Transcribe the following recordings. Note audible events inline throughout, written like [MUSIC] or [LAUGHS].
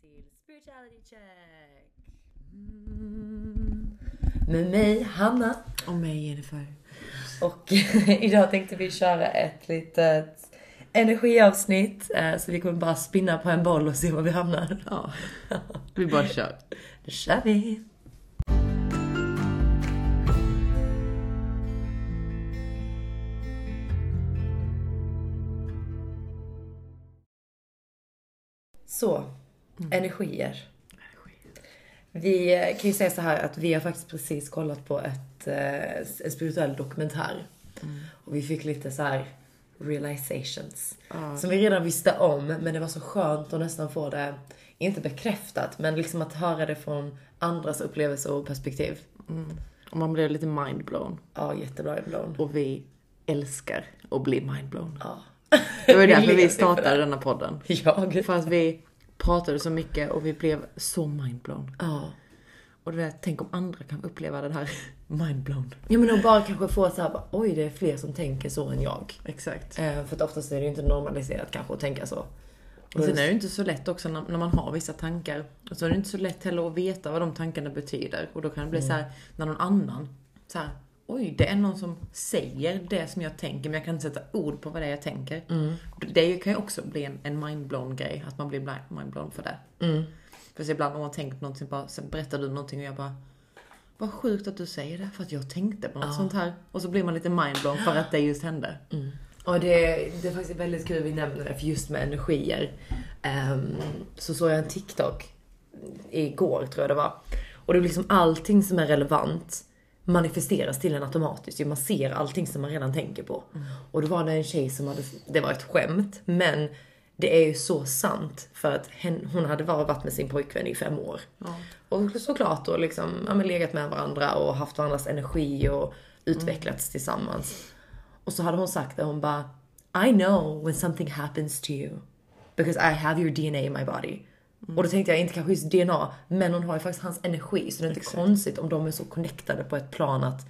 till Spirituality Check! Mm. Med mig Hanna. Och mig Jennifer. Och [LAUGHS] idag tänkte vi köra ett litet energiavsnitt. eh, Så vi kommer bara spinna på en boll och se var vi hamnar. Ja. Vi bara kör. [LAUGHS] Då kör vi! Så, energier. Vi eh, kan ju säga så här att vi har faktiskt precis kollat på ett, eh, en spirituell dokumentär. Och vi fick lite så här realizations. Som vi redan visste om, men det var så skönt att nästan få det, inte bekräftat, men liksom att höra det från andras upplevelse och perspektiv. Och man blir lite mindblown. Ja, jättebra blown. Och vi älskar att bli mindblown. Ja. Det var därför [LAUGHS] vi startade denna podden. Jag. För att vi pratade så mycket och vi blev så mindblown. Ja. Och det där, tänk om andra kan uppleva den här [LAUGHS] mindblown. Ja men och bara kanske få så här, bara, oj det är fler som tänker så än jag. Exakt. Eh, för att oftast är det ju inte normaliserat kanske att tänka så. Och sen är det ju inte så lätt också när, när man har vissa tankar. Och så är det inte så lätt heller att veta vad de tankarna betyder. Och då kan det bli så här när någon annan så här, oj det är någon som säger det som jag tänker men jag kan inte sätta ord på vad det är jag tänker. Det kan ju också bli en, en mindblown grej, att man blir bli- mindblown för det. Mm. För så ibland om man tänker på någonting, bara, sen berättar du någonting och jag bara vad sjukt att du säger det, för att jag tänkte på något sånt här. Och så blir man lite mindblown för att det just hände. Och det, det är faktiskt väldigt kul vi nämner det, för just med energier. Ehm, så såg jag en TikTok igår tror jag det var. Och det är liksom allting som är relevant manifesteras till en automatiskt. Man ser allting som man redan tänker på. Och då var det en tjej som hade, det var ett skämt, men det är ju så sant. För att hon hade bara varit med sin pojkvän i fem år. Och såklart då liksom, ja, men legat med varandra och haft varandras energi och utvecklats tillsammans. Och så hade hon sagt det, hon bara I know when something happens to you. Because I have your DNA in my body. Och då tänkte jag inte kanske just DNA, men hon har ju faktiskt hans energi. Så det är inte konstigt om de är så connectade på ett plan att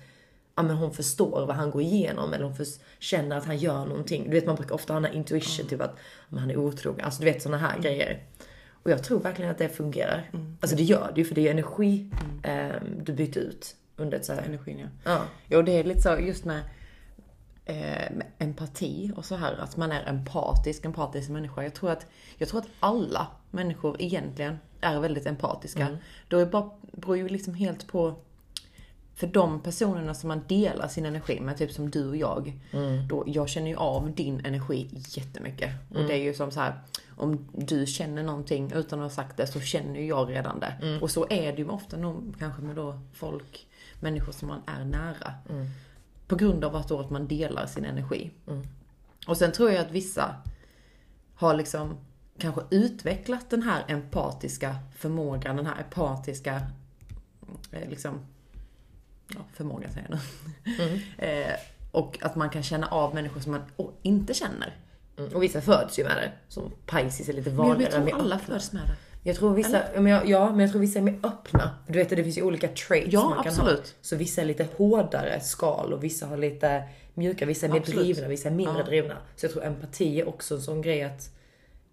ja, men hon förstår vad han går igenom eller hon för, känner att han gör någonting. Du vet man brukar ofta ha den här intuition, typ att men han är otrogen. Alltså du vet såna här grejer. Och jag tror verkligen att det fungerar. Alltså det gör det ju för det är energi ehm, du byter ut under ett så här. Energin ja. Ja. Jo, det är lite så just med, eh, med empati och så här, att man är empatisk, empatisk människa. Jag tror att, jag tror att alla människor egentligen är väldigt empatiska. Då är bara, beror ju liksom helt på för de personerna som man delar sin energi med, typ som du och jag. Då, jag känner ju av din energi jättemycket. Och det är ju som så här, om du känner någonting utan att ha sagt det så känner ju jag redan det. Och så är det ju ofta nog kanske med då folk, människor som man är nära. På grund av att, då att man delar sin energi. Och sen tror jag att vissa har liksom kanske utvecklat den här empatiska förmågan, den här empatiska eh, liksom, ja, förmågan säger jag nu. [LAUGHS] eh, och att man kan känna av människor som man inte känner. Mm. Och vissa föds ju med det. Som Pisces är lite Men jag vanligare. tror med alla öppna. föds med det. Jag tror vissa, men jag, ja, men jag tror vissa är mer öppna. Du vet det finns ju olika traits Ja, som man kan ha. absolut. Så vissa är lite hårdare skal och vissa har lite mjuka, vissa är mer Absolut. drivna, vissa är mindre Ja. drivna. Så jag tror empati är också en sån grej att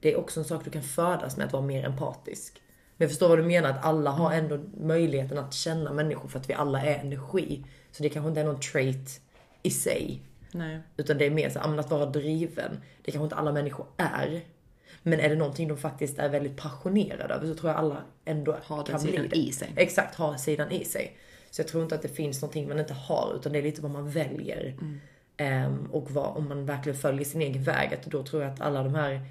det är också en sak du kan födas med att vara mer empatisk. Men jag förstår vad du menar, att alla har Mm. ändå möjligheten att känna människor för att vi alla är energi. Så det kanske inte är någon trait i sig. Nej. Utan det är mer så men att vara driven. Det kanske inte alla människor är. Men är det någonting de faktiskt är väldigt passionerade över så tror jag alla ändå Har kan bli det. i sig. Exakt, har sidan i sig. Så jag tror inte att det finns någonting man inte har utan det är lite vad man väljer. Ehm, och vad, om man verkligen följer sin egen väg. Att då tror jag att alla de här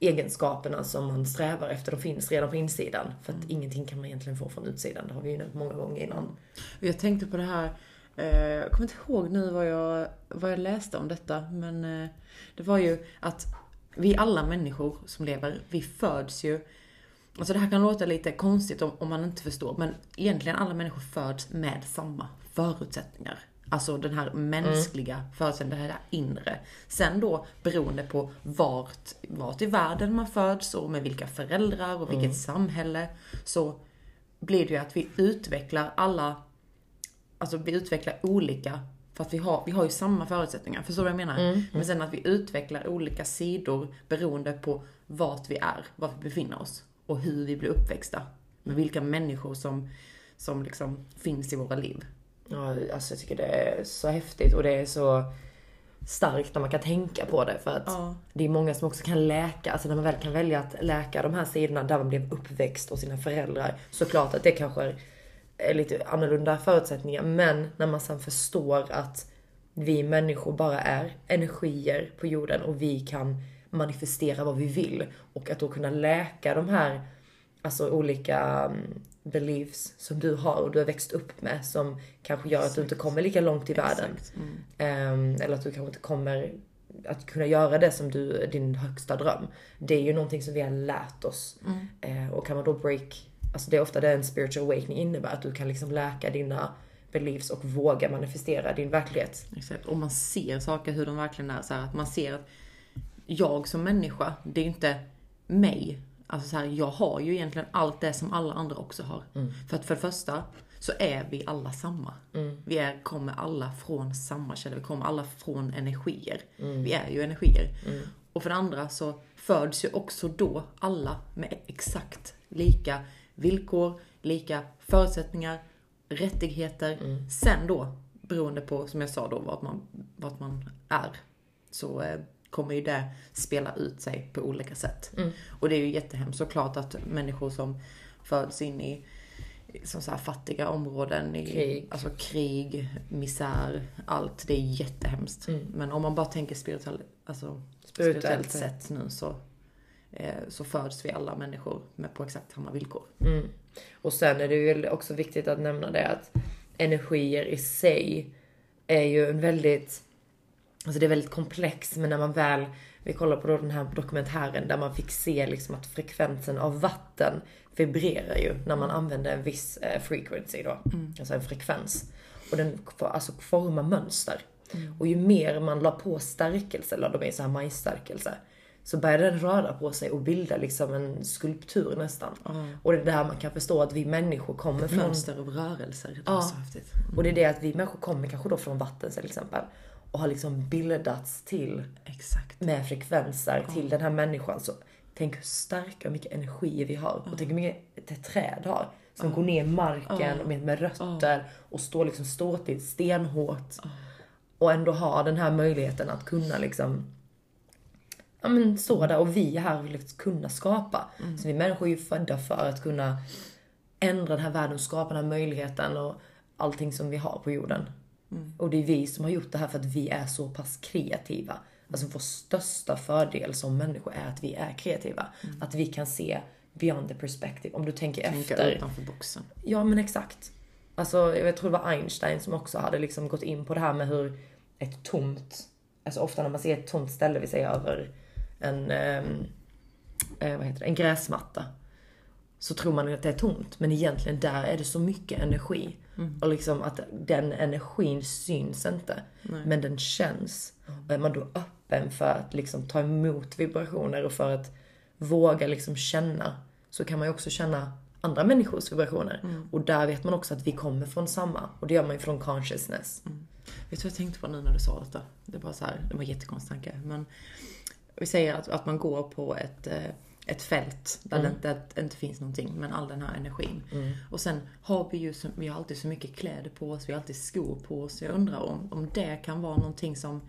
egenskaperna som man strävar efter, de finns redan på insidan. För att ingenting kan man egentligen få från utsidan. Det har vi ju nämnt många gånger innan. Jag tänkte på det här, eh, jag kommer inte ihåg nu vad jag, vad jag läste om detta, men eh, det var ju att vi alla människor som lever, vi föds ju Alltså det här kan låta lite konstigt om, om man inte förstår, men egentligen alla människor föds med samma förutsättningar. Alltså den här mänskliga förutsättningen, det här inre. Sen då beroende på vart, vart i världen man föds och med vilka föräldrar och vilket samhälle, så blir det ju att vi utvecklar alla, alltså vi utvecklar olika, för att vi har, vi har ju samma förutsättningar, förstår du vad jag menar? Men sen att vi utvecklar olika sidor beroende på vart vi är, var vi befinner oss. och hur vi blir uppväxta. Med vilka människor som, som liksom finns i våra liv. Ja, alltså jag tycker det är så häftigt och det är så starkt när man kan tänka på det. För att Ja. det är många som också kan läka, alltså när man väl kan välja att läka de här sidorna där man blev uppväxt och sina föräldrar. Såklart att det kanske är lite annorlunda förutsättningar. Men när man sen förstår att vi människor bara är energier på jorden och vi kan manifestera vad vi vill. Och att då kunna läka de här alltså olika mm, beliefs som du har och du har växt upp med som kanske gör att du inte kommer lika långt i världen. Mm. Ehm, eller att du kanske inte kommer att kunna göra det som du, din högsta dröm. Det är ju någonting som vi har lärt oss. Eh, och kan man då break, alltså det är ofta det en spiritual awakening innebär, att du kan liksom läka dina beliefs och våga manifestera din verklighet. Exakt. Och man ser saker hur de verkligen är. Så här, att man ser att jag som människa, det är inte mig. Alltså så här, jag har ju egentligen allt det som alla andra också har. För att för det första så är vi alla samma. Vi är, kommer alla från samma källa. Vi kommer alla från energier. Vi är ju energier. Och för det andra så föds ju också då alla med exakt lika villkor, lika förutsättningar, rättigheter. Sen då, beroende på, som jag sa då, vart man, vart man är, så eh, kommer ju det spela ut sig på olika sätt. Och det är ju jättehemskt såklart att människor som föds in i som så här fattiga områden, i Krig. Alltså krig, misär, allt. Det är jättehemskt. Men om man bara tänker spirituell, alltså, Spirituellt spirituellt sett nu så, eh, så föds vi alla människor med på exakt samma villkor. Mm. Och sen är det ju också viktigt att nämna det att energier i sig är ju en väldigt, alltså det är väldigt komplext men när man väl, vi kollar på då den här dokumentären där man fick se liksom att frekvensen av vatten vibrerar ju när man använder en viss eh, frequency då, alltså en frekvens. Och den får alltså forma mönster. Och ju mer man la på stärkelse, la de i så här majsstärkelse, så började den röra på sig och bilda liksom en skulptur nästan. Och det är där man kan förstå att vi människor kommer från Mönster och rörelser. Det Ja. och det är det att vi människor kommer kanske då från vatten till exempel. Och har liksom bildats till Exakt. med frekvenser till den här människan. Så tänk hur starka och mycket energi vi har. Och tänk hur mycket ett träd har. Som går ner i marken med, med rötter och står liksom ståtigt, stenhårt. Och ändå ha den här möjligheten att kunna liksom Ja men så där och vi är här vill liksom kunna skapa. Så vi människor är ju födda för att kunna ändra den här världen och skapa den här möjligheten och allting som vi har på jorden. Och det är vi som har gjort det här för att vi är så pass kreativa. Alltså vår största fördel som människor är att vi är kreativa. Att vi kan se beyond the perspective. Om du tänker Tänka efter. utanför boxen. Ja men exakt. Alltså jag tror det var Einstein som också hade liksom gått in på det här med hur ett tomt, alltså ofta när man ser ett tomt ställe, vi säger över en, ehm, eh, vad heter det, en gräsmatta. Så tror man att det är tomt, men egentligen där är det så mycket energi. Och liksom att den energin syns inte, men den känns. Och är man då öppen för att liksom ta emot vibrationer och för att våga liksom känna, så kan man ju också känna andra människors vibrationer. Och där vet man också att vi kommer från samma. Och det gör man ju från consciousness. Vet du vad jag tänkte på nu när du sa detta? Det var så här, det var en jättekonstig tanke. Men vi säger att, att man går på ett, eh, ett fält där det inte, det inte finns någonting, men all den här energin. Och sen har vi ju så, vi har alltid så mycket kläder på oss, vi har alltid skor på oss. Jag undrar om, om det kan vara någonting som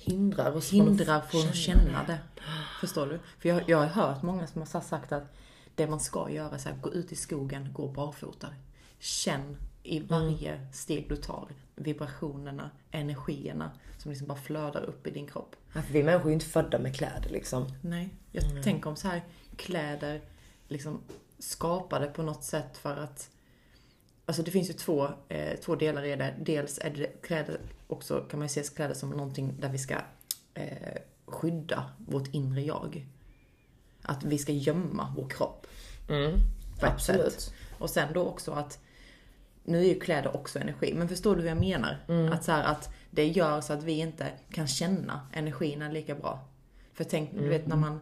Hindrar oss hindrar från att känna det. Förstår du? För jag, jag har hört många som har sagt att det man ska göra är att gå ut i skogen, gå barfota. Känn i varje steg du tar vibrationerna, energierna som liksom bara flödar upp i din kropp. Ja, för vi människor är ju inte födda med kläder liksom. Nej, jag tänker om så här kläder liksom skapade på något sätt för att Alltså det finns ju två, eh, två delar i det. Dels är det kläder också, kan man ju se kläder som någonting där vi ska eh, skydda vårt inre jag. Att vi ska gömma vår kropp. Mm. Absolut. sätt. Och sen då också att, nu är ju kläder också energi, men förstår du hur jag menar? Att, så här, att det gör så att vi inte kan känna energierna lika bra. För tänk, du vet när man,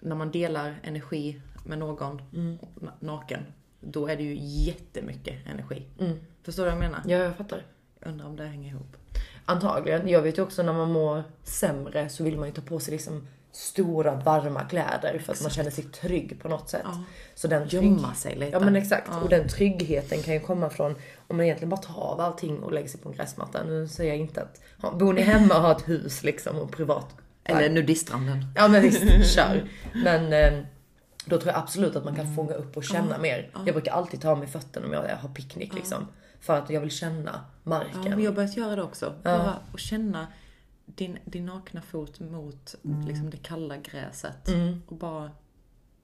när man delar energi med någon na- naken, då är det ju jättemycket energi. Förstår du vad jag menar? Ja, jag fattar. Jag undrar om det hänger ihop. Antagligen. Jag vet ju också när man mår sämre så vill man ju ta på sig liksom stora varma kläder för att man känner sig trygg på något sätt. Ja. Så den trygg- Gömma sig lite. Ja men exakt. Ja. Och den tryggheten kan ju komma från om man egentligen bara tar av allting och lägger sig på en gräsmatta. Nu säger jag inte att, ja, bor ni hemma och har ett hus liksom och privat. Eller nudiststranden. Ja men visst, [LAUGHS] kör. Men eh, då tror jag absolut att man kan fånga upp och känna mer. Jag brukar alltid ta av mig fötterna om jag har picknick liksom. För att jag vill känna Ja, marken. men jag har börjat göra det också. Bara att känna din, din nakna fot mot liksom, det kalla gräset. Och bara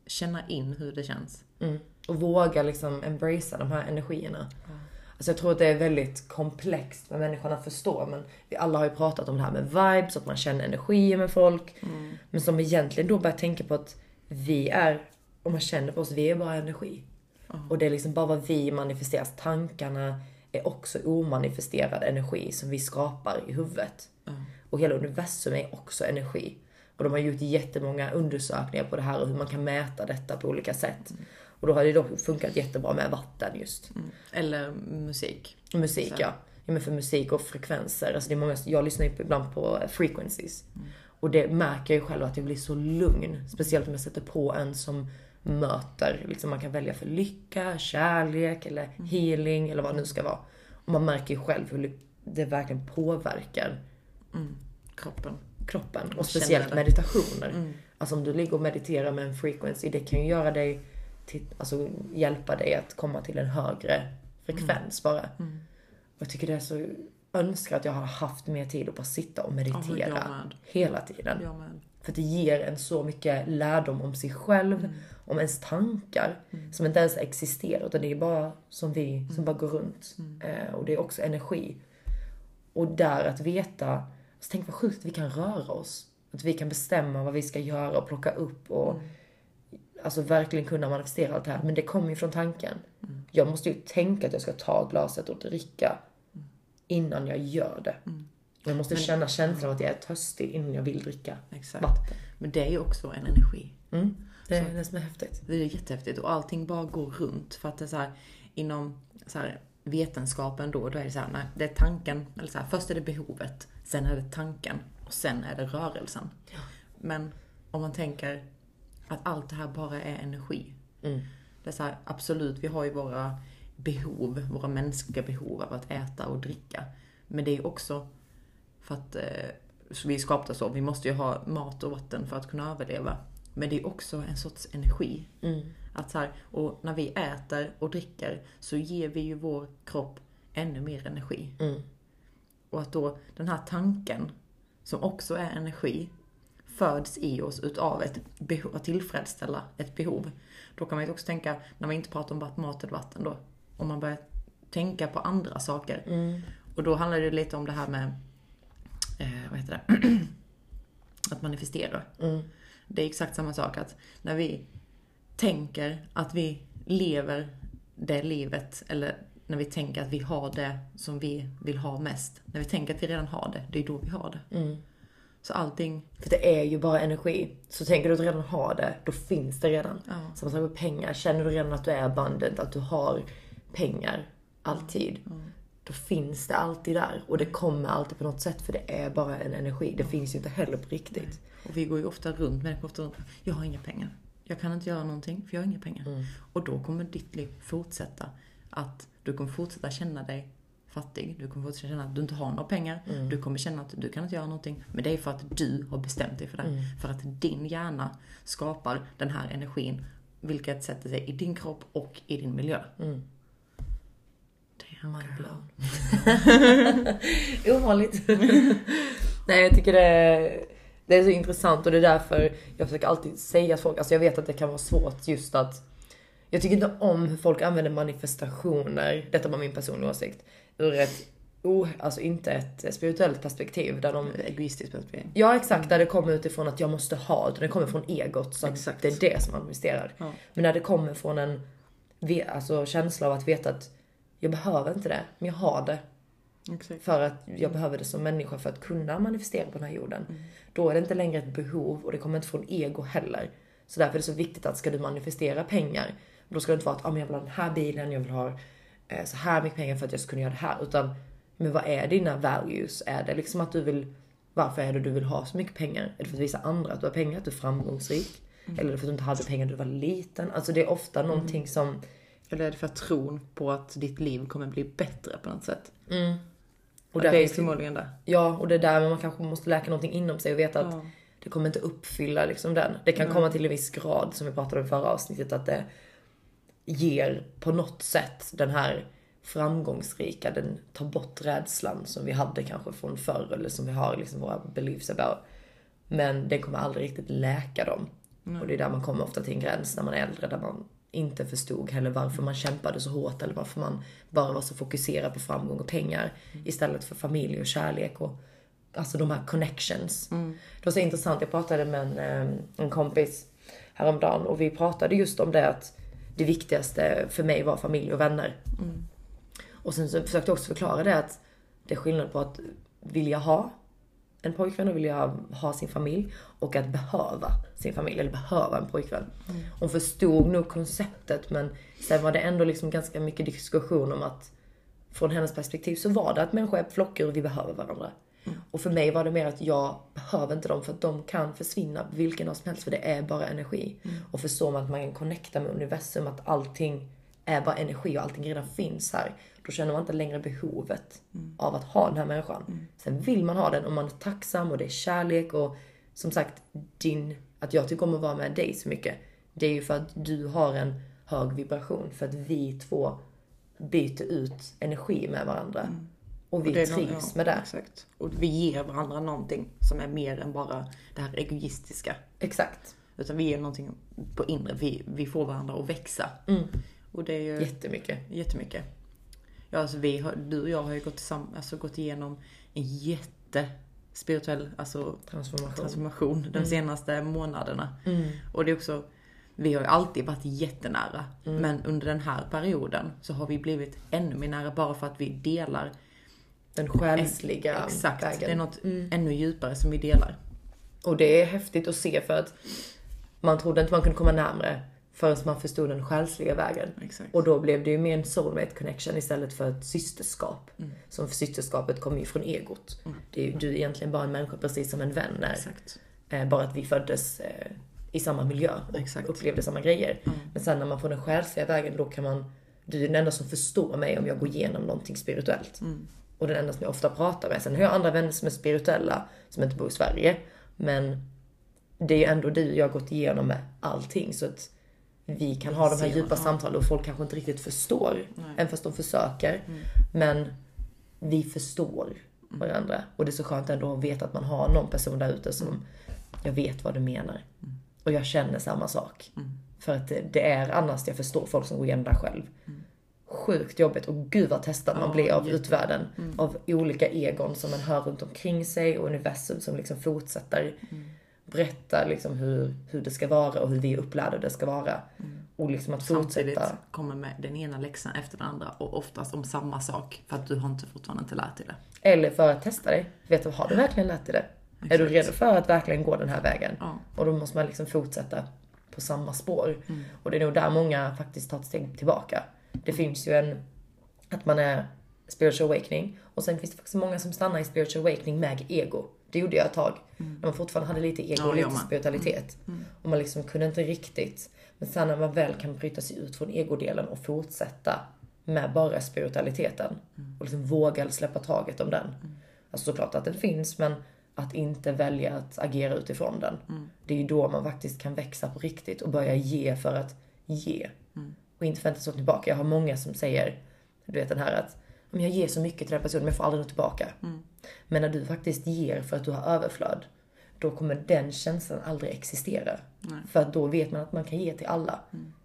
känna in hur det känns. Mm. Och våga liksom embracea de här energierna. Alltså jag tror att det är väldigt komplext med människan att förstå. Men vi alla har ju pratat om det här med vibes, att man känner energier med folk. Men som egentligen då börjar tänka på att vi är, om man känner på oss, vi är bara energi. Och det är liksom bara vad vi manifesterar. Tankarna är också omanifesterad energi som vi skapar i huvudet. Och hela universum är också energi. Och de har gjort jättemånga undersökningar på det här och hur man kan mäta detta på olika sätt. Och då har det då funkat jättebra med vatten just. Eller musik. Musik Så. ja. ja. men för musik och frekvenser. Alltså det är många, jag lyssnar ju ibland på frequencies. Och det märker jag ju själv att jag blir så lugn. Speciellt om jag sätter på en som möter, liksom man kan välja för lycka, kärlek eller healing eller vad det nu ska vara. Och man märker ju själv hur det verkligen påverkar Kroppen. kroppen. Och Och speciellt meditationer. Alltså om du ligger och mediterar med en frequency, det kan ju göra dig till, alltså hjälpa dig att komma till en högre frekvens bara. Och jag tycker det är så, önskar att jag har haft mer tid att bara sitta och meditera med. hela tiden. För det ger en så mycket lärdom om sig själv, om ens tankar, som inte ens existerar. Utan det är bara som vi, som bara går runt. Eh, och det är också energi. Och där att veta, alltså tänk vad sjukt att vi kan röra oss. Att vi kan bestämma vad vi ska göra och plocka upp och alltså verkligen kunna manifestera allt det här. Men det kommer ju från tanken. Jag måste ju tänka att jag ska ta glaset och dricka innan jag gör det. Och jag måste känna känslan av att jag är törstig innan jag vill dricka Exakt. vatten. Men det är ju också en energi. Mm. Det är det som är häftigt. Det är jättehäftigt och allting bara går runt för att det är så här, inom så här, vetenskapen då, då är det så här, nej, det är tanken, eller så här, först är det behovet, sen är det tanken och sen är det rörelsen. Men om man tänker att allt det här bara är energi. Mm. Det är så här, absolut, vi har ju våra behov, våra mänskliga behov av att äta och dricka. Men det är också för att eh, vi är skapta så, vi måste ju ha mat och vatten för att kunna överleva. Men det är också en sorts energi. Mm. Att så här, och när vi äter och dricker så ger vi ju vår kropp ännu mer energi. Mm. Och att då den här tanken, som också är energi, föds i oss utav ett behov, att tillfredsställa ett behov. Då kan man ju också tänka, när man inte pratar om mat eller vatten då, om man börjar tänka på andra saker. Mm. Och då handlar det lite om det här med, eh, vad heter det, [CLEARS THROAT] att manifestera. Mm. Det är exakt samma sak att när vi tänker att vi lever det livet, eller när vi tänker att vi har det som vi vill ha mest. När vi tänker att vi redan har det, det är då vi har det. Mm. Så allting, För det är ju bara energi. Så tänker du att du redan har det, då finns det redan. Ja. Samma sak med pengar. Känner du redan att du är abundant, att du har pengar alltid. Då finns det alltid där. Och det kommer alltid på något sätt för det är bara en energi. Det finns ju inte heller på riktigt. och vi går ju ofta runt, människor ofta runt, jag har inga pengar. Jag kan inte göra någonting för jag har inga pengar. Och då kommer ditt liv fortsätta att du kommer fortsätta känna dig fattig. Du kommer fortsätta känna att du inte har några pengar. Du kommer känna att du kan inte göra någonting. Men det är för att du har bestämt dig för det. För att din hjärna skapar den här energin. Vilket sätter sig i din kropp och i din miljö. Mm. Damn, Mind girl. blown. [LAUGHS] Ovanligt. [LAUGHS] Nej, jag tycker det är, det är så intressant och det är därför jag försöker alltid säga folk, alltså jag vet att det kan vara svårt just att jag tycker inte om hur folk använder manifestationer, detta var min personliga åsikt, ur ett, oh, alltså inte ett spirituellt perspektiv där de Egoistiskt perspektiv. Ja exakt, där det kommer utifrån att jag måste ha det. Det kommer från egot. Så Exakt. det är det som manifesterar. Ja. Men när det kommer från en alltså, känsla av att veta att jag behöver inte det, men jag har det. Exakt. För att jag behöver det som människa för att kunna manifestera på den här jorden. Då är det inte längre ett behov och det kommer inte från ego heller. Så därför är det så viktigt att ska du manifestera pengar, då ska det inte vara att ah, men jag vill ha den här bilen, jag vill ha eh, så här mycket pengar för att jag ska kunna göra det här. Utan, men vad är dina values? Är det liksom att du vill Varför är det du vill ha så mycket pengar? Är det för att visa andra att du har pengar, att du är framgångsrik? Eller är det för att du inte hade pengar när du var liten? Alltså det är ofta någonting som... Eller är det för tron på att ditt liv kommer bli bättre på något sätt? Och det är förmodligen det. Ja, och det är där man kanske måste läka någonting inom sig och veta att Ja. det kommer inte uppfylla liksom den. Det kan komma till en viss grad, som vi pratade om i förra avsnittet, att det ger på något sätt den här framgångsrika, den tar bort rädslan som vi hade kanske från förr eller som vi har liksom våra beliefs about. Men det kommer aldrig riktigt läka dem. Och det är där man kommer ofta till en gräns när man är äldre där man inte förstod heller varför man kämpade så hårt eller varför man bara var så fokuserad på framgång och pengar istället för familj och kärlek och alltså de här connections. Det var så intressant, jag pratade med en, eh, en kompis häromdagen och vi pratade just om det att det viktigaste för mig var familj och vänner. Och sen så försökte jag också förklara det att det är skillnad på att vilja ha en pojkvän och vilja ha sin familj och att behöva sin familj eller behöva en pojkvän. Hon förstod nog konceptet men sen var det ändå liksom ganska mycket diskussion om att från hennes perspektiv så var det att människor är flockdjur och vi behöver varandra. Och för mig var det mer att jag behöver inte dem för att de kan försvinna vilken dag som helst för det är bara energi. Och förstår man att man kan connecta med universum, att allting är bara energi och allting redan finns här. Då känner man inte längre behovet av att ha den här människan. Sen vill man ha den och man är tacksam och det är kärlek och som sagt, din, att jag tycker om att vara med dig så mycket. Det är ju för att du har en hög vibration. För att vi två byter ut energi med varandra. Och vi nå- trivs ja, med det. Exakt. Och vi ger varandra någonting som är mer än bara det här egoistiska. Exakt. Utan vi ger någonting på inre. Vi, vi får varandra att växa. Och det är ju Jättemycket. jättemycket. Ja, alltså vi har, du och jag har ju gått, tillsamm- alltså gått igenom en jätte spirituell alltså, Transformation. transformation de senaste månaderna. Mm. Och det är också, vi har ju alltid varit jättenära. Mm. Men under den här perioden så har vi blivit ännu mer nära bara för att vi delar Den själsliga Exakt, vägen. det är något ännu djupare som vi delar. Och det är häftigt att se för att man trodde inte man kunde komma närmre förrän man förstod den själsliga vägen. Exakt. Och då blev det ju mer en soulmate connection istället för ett systerskap. Mm. Som för systerskapet kommer ju från egot. Det är ju du är egentligen bara en människa precis som en vän är. Eh, bara att vi föddes eh, i samma miljö och Exakt. upplevde samma grejer. Men sen när man får den själsliga vägen då kan man, du är den enda som förstår mig om jag går igenom någonting spirituellt. Och den enda som jag ofta pratar med. Sen har jag andra vänner som är spirituella som inte bor i Sverige. Men det är ju ändå du jag har gått igenom med allting. Så att vi kan ha de här djupa samtalen och folk kanske inte riktigt förstår. Nej. Även fast de försöker. Men vi förstår varandra. Och det är så skönt ändå att veta att man har någon person där ute som jag vet vad du menar. Och jag känner samma sak. För att det, det är annars jag förstår folk som går igenom det själv. Sjukt jobbigt och gud vad testad man blir av utvärlden. Av olika egon som man hör runt omkring sig och universum som liksom fortsätter berätta liksom hur, hur det ska vara och hur vi är upplärda det ska vara. Och liksom att Samtidigt fortsätta. kommer med den ena läxan efter den andra och oftast om samma sak för att du har inte fortfarande inte lärt dig det. Eller för att testa dig. Vet du, har du verkligen lärt dig det? Är du Exakt. redo för att verkligen gå den här vägen? Ja. Och då måste man liksom fortsätta på samma spår. Mm. Och det är nog där många faktiskt tar ett steg tillbaka. Det finns ju en, att man är spiritual awakening. Och sen finns det faktiskt många som stannar i spiritual awakening med ego. Det gjorde jag ett tag. När man fortfarande hade lite ego Mm. Och lite spiritualitet. Och man liksom kunde inte riktigt. Men sen när man väl kan bryta sig ut från egodelen och fortsätta med bara spiritualiteten. Och liksom våga släppa taget om den. Alltså såklart att den finns men att inte välja att agera utifrån den. Det är ju då man faktiskt kan växa på riktigt och börja ge för att ge. Och inte förvänta sig något tillbaka. Jag har många som säger, du vet den här att "Men jag ger så mycket till den personen men jag får aldrig något tillbaka. Men när du faktiskt ger för att du har överflöd, då kommer den känslan aldrig existera. För att då vet man att man kan ge till alla.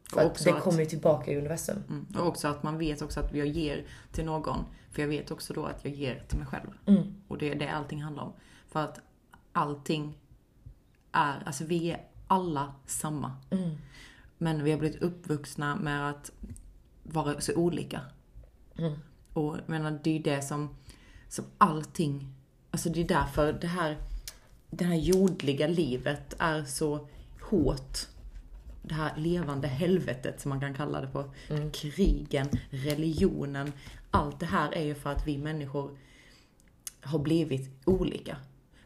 För Och att det kommer ju tillbaka i universum. Mm. Och också att man vet också att jag ger till någon. För jag vet också då att jag ger till mig själv. Mm. Och det är det allting handlar om. För att allting är, alltså vi är alla samma. Mm. Men vi har blivit uppvuxna med att vara så olika. Mm. Och jag menar, det är ju det som, som allting, alltså det är därför det här, det här jordliga livet är så hårt. Det här levande helvetet som man kan kalla det på. Krigen, religionen. Allt det här är ju för att vi människor har blivit olika.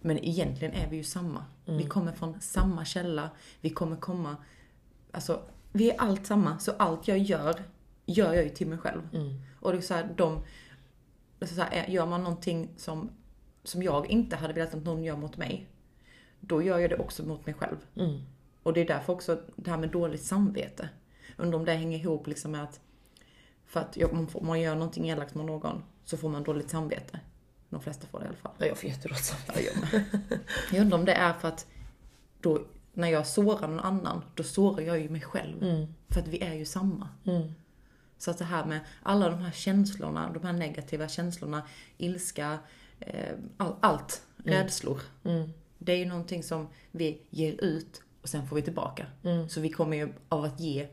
Men egentligen är vi ju samma. Vi kommer från samma källa. Vi kommer komma... Alltså, vi är allt samma. Så allt jag gör, gör jag ju till mig själv. Och det är så här, de... är så här, gör man någonting som, som jag inte hade velat att någon gör mot mig, då gör jag det också mot mig själv. Och det är därför också det här med dåligt samvete. Undrar om det hänger ihop liksom med att för att jag- om man gör någonting elakt mot någon så får man dåligt samvete. De flesta får det i alla fall. Ja, jag får jättedåligt samvete. Jag undrar om det är för att då, när jag sårar någon annan, då sårar jag ju mig själv. För att vi är ju samma. Så att det här med alla de här känslorna, de här negativa känslorna, ilska, eh, all, allt, rädslor. Det är ju någonting som vi ger ut och sen får vi tillbaka. Så vi kommer ju av att ge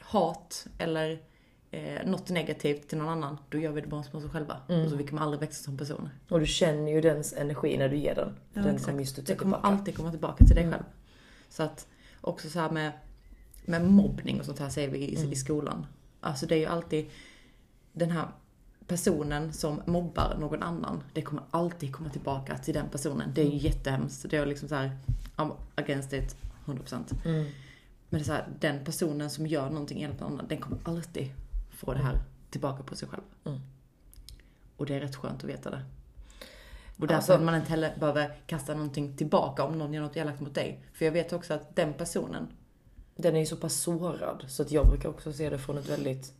hat eller eh, något negativt till någon annan, då gör vi det bara mot oss själva. Och så vi kommer aldrig växa som personer. Och du känner ju dens energi när du ger den. Ja, den exakt. kommer just det kommer alltid komma tillbaka till dig själv. Så att också så här med, med mobbning och sånt här säger vi i, i skolan. Alltså det är ju alltid den här personen som mobbar någon annan. Det kommer alltid komma tillbaka till den personen. Det är ju jättehemskt. Det är liksom så här, I'm against it 100%. Men det är så här, den personen som gör någonting mot någon annan, den kommer alltid få det här tillbaka på sig själv. Och det är rätt skönt att veta det. Och därför Alltså- man inte heller behöver kasta någonting tillbaka om någon gör något elakt mot dig. För jag vet också att den personen, Den är ju så pass sårad så att jag brukar också se det från ett väldigt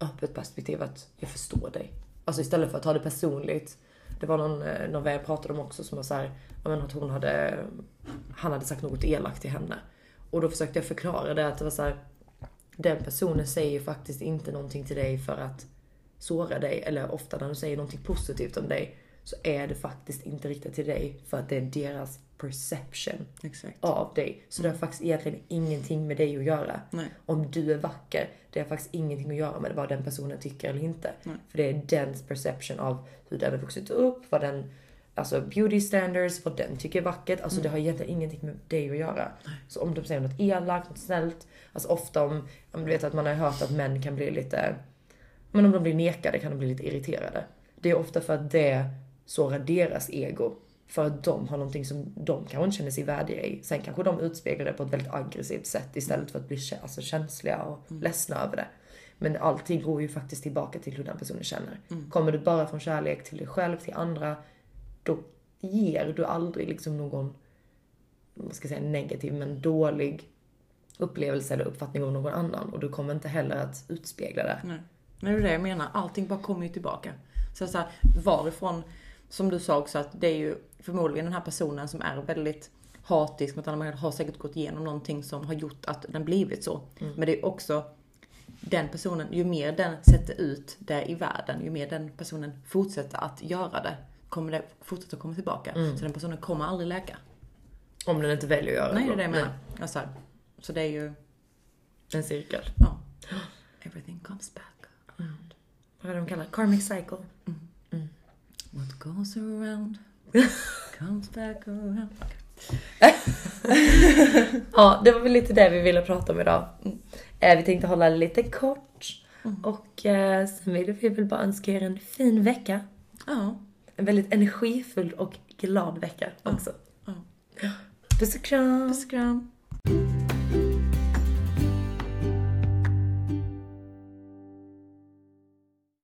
öppet perspektiv att jag förstår dig. Alltså istället för att ta det personligt. Det var någon, eh, någon vän jag pratade om också som var såhär, att hon hade, han hade sagt något elakt till henne. Och då försökte jag förklara det att det var så här, den personen säger faktiskt inte någonting till dig för att såra dig. Eller ofta när de säger någonting positivt om dig så är det faktiskt inte riktat till dig för att det är deras perception Exakt. av dig. Så det har faktiskt egentligen ingenting med dig att göra. Nej. Om du är vacker, det har faktiskt ingenting att göra med vad den personen tycker eller inte. Nej. För det är dens perception av hur den har vuxit upp, vad den, alltså beauty standards, vad den tycker är vackert. Alltså det har egentligen ingenting med dig att göra. Så om de säger något elakt, något snällt. Alltså ofta om, om du vet att man har hört att män kan bli lite, men om de blir nekade kan de bli lite irriterade. Det är ofta för att det sårar deras ego. För att de har någonting som de kanske inte känner sig värdiga i. Sen kanske de utspeglar det på ett väldigt aggressivt sätt istället för att bli alltså, känsliga och ledsna över det. Men allting går ju faktiskt tillbaka till hur den personen känner. Kommer du bara från kärlek till dig själv, till andra, då ger du aldrig liksom någon, vad ska jag säga, negativ men dålig upplevelse eller uppfattning av någon annan. Och du kommer inte heller att utspegla det. Nej. Men det är det jag menar, allting bara kommer ju tillbaka. Så, så här, varifrån, som du sa också, att det är ju förmodligen den här personen som är väldigt hatisk mot andra människor, har säkert gått igenom någonting som har gjort att den blivit så. Men det är också den personen, ju mer den sätter ut det i världen, ju mer den personen fortsätter att göra det, kommer det fortsätta komma tillbaka. Så den personen kommer aldrig läka. Om den inte väljer att göra Nej, det är det jag menar. Alltså, så det är ju, En cirkel. ja. [GASPS] Everything comes back. Vad är det de kallar Karmic cycle. What goes around [LAUGHS] comes back around. [LAUGHS] Ja, det var väl lite det vi ville prata om idag. Eh, Vi tänkte hålla det lite kort. Och eh, sen vill vi väl bara önska er en fin vecka. Ja. En väldigt energifull och glad vecka också. ja. Puss och kram! Puss och kram.